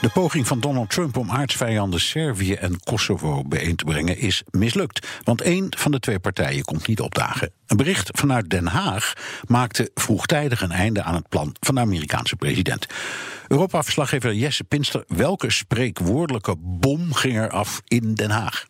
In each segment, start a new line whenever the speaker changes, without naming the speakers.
De poging van Donald Trump om aardsvijanden Servië en Kosovo bijeen te brengen is mislukt. Want één van de twee partijen komt niet opdagen. Een bericht vanuit Den Haag maakte vroegtijdig een einde aan het plan van de Amerikaanse president. Europa-verslaggever Jesse Pinster, welke spreekwoordelijke bom ging er af in Den Haag?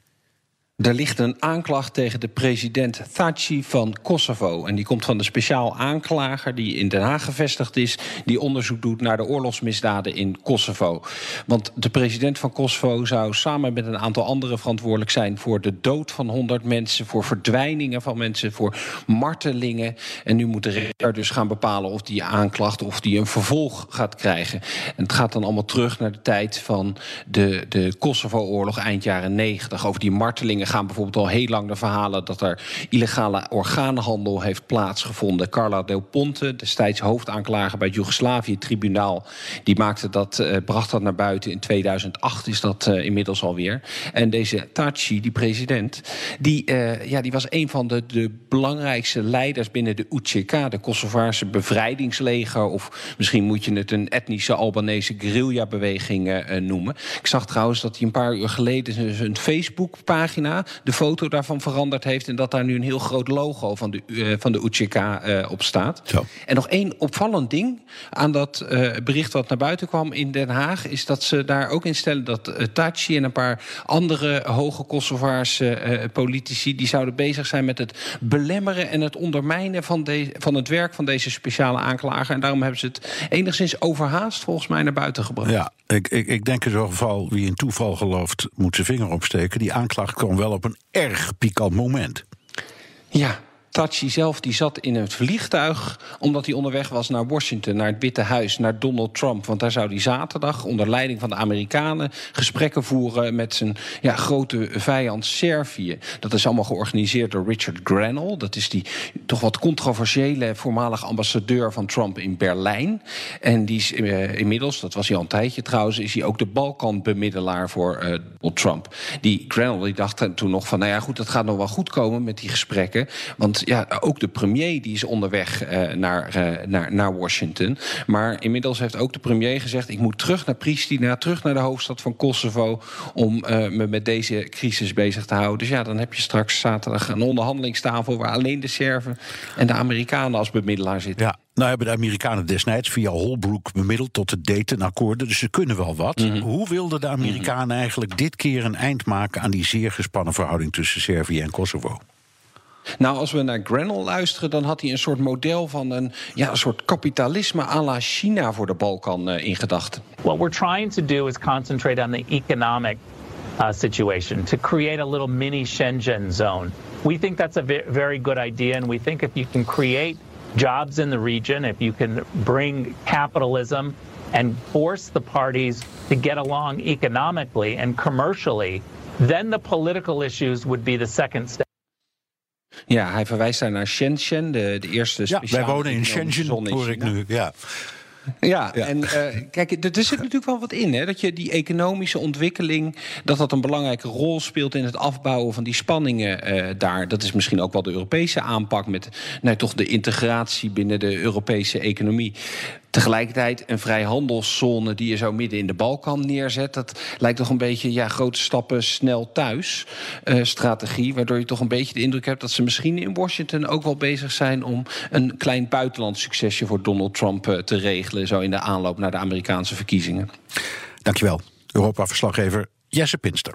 Er ligt een aanklacht tegen de president Thaci van Kosovo. En die komt van de speciaal aanklager die in Den Haag gevestigd is... die onderzoek doet naar de oorlogsmisdaden in Kosovo. Want de president van Kosovo zou samen met een aantal anderen verantwoordelijk zijn... voor de dood van 100 mensen, voor verdwijningen van mensen... voor martelingen. En nu moet de rechter dus gaan bepalen of die aanklacht... of die een vervolg gaat krijgen. En het gaat dan allemaal terug naar de tijd van de, de Kosovo-oorlog eind jaren 90. Over die martelingen gaan bijvoorbeeld al heel lang de verhalen dat er illegale orgaanhandel heeft plaatsgevonden. Carla Del Ponte, destijds hoofdaanklager bij het Joegoslavië-tribunaal, die maakte dat, uh, bracht dat naar buiten. In 2008 is dat uh, inmiddels alweer. En deze Taci, die president, die, uh, ja, die was een van de, de belangrijkste leiders binnen de UCK, de Kosovaarse bevrijdingsleger. Of misschien moet je het een etnische Albanese guerrilla-beweging noemen. Ik zag trouwens dat hij een paar uur geleden een Facebook-pagina de foto daarvan veranderd heeft... en dat daar nu een heel groot logo van de, uh, van de UCK uh, op staat.
Zo.
En nog één opvallend ding aan dat uh, bericht wat naar buiten kwam in Den Haag... is dat ze daar ook in stellen dat Taci en een paar andere hoge Kosovaarse politici... die zouden bezig zijn met het belemmeren en het ondermijnen... van, de, van het werk van deze speciale aanklager. En daarom hebben ze het enigszins overhaast volgens mij naar buiten gebracht.
Ja, ik, ik, ik denk in zo'n geval, wie in toeval gelooft, moet zijn vinger opsteken. Die aanklacht kwam wel op een erg pikant moment.
Ja, Zelf die zat in het vliegtuig omdat hij onderweg was naar Washington, naar het Witte Huis, naar Donald Trump. Want daar zou hij zaterdag onder leiding van de Amerikanen gesprekken voeren met zijn ja, grote vijand Servië. Dat is allemaal georganiseerd door Richard Grenell. Dat is die toch wat controversiële voormalig ambassadeur van Trump in Berlijn. En die is uh, inmiddels, dat was hij al een tijdje trouwens, is hij ook de Balkanbemiddelaar voor uh, Donald Trump. Die Grenell die dacht toen nog van, nou ja goed, dat gaat nog wel goed komen met die gesprekken. Want ja, ook de premier die is onderweg uh, naar, uh, naar, naar Washington. Maar inmiddels heeft ook de premier gezegd... ik moet terug naar Pristina, terug naar de hoofdstad van Kosovo... om uh, me met deze crisis bezig te houden. Dus ja, dan heb je straks zaterdag een onderhandelingstafel... waar alleen de Serven en de Amerikanen als bemiddelaar zitten.
Ja. Nou hebben de Amerikanen destijds via Holbrooke bemiddeld tot de Dayton-akkoorden, dus ze kunnen wel wat. Mm -hmm. Hoe wilden de Amerikanen -hmm. eigenlijk dit keer een eind maken aan die zeer gespannen verhouding tussen Servië en Kosovo?
Nou, als we naar Grenell luisteren, dan had hij een soort model van een, ja, een soort kapitalisme à la China voor de Balkan uh, in gedachten.
What we're trying to do is concentrate on the economic uh, situation to create a little mini Shenzhen zone. We think that's a very good idea, and we think if you can create jobs in the region, if you can bring capitalism and force the parties to get along economically and commercially, then the political issues would be the second step.
Ja, hij verwijst daar naar Shenzhen, de, de eerste
Ja, wij wonen in Shenzhen, hoor ik nu. Ja.
Ja, ja, en uh, kijk, er, er zit natuurlijk wel wat in, hè, dat je die economische ontwikkeling, dat dat een belangrijke rol speelt in het afbouwen van die spanningen uh, daar. Dat is misschien ook wel de Europese aanpak met nou, toch de integratie binnen de Europese economie. Tegelijkertijd een vrijhandelszone die je zo midden in de Balkan neerzet. Dat lijkt toch een beetje ja, grote stappen snel thuis uh, strategie. Waardoor je toch een beetje de indruk hebt dat ze misschien in Washington ook wel bezig zijn om een klein buitenlands succesje voor Donald Trump uh, te regelen. Zo in de aanloop naar de Amerikaanse verkiezingen.
Dankjewel, Europa-verslaggever Jesse Pinster.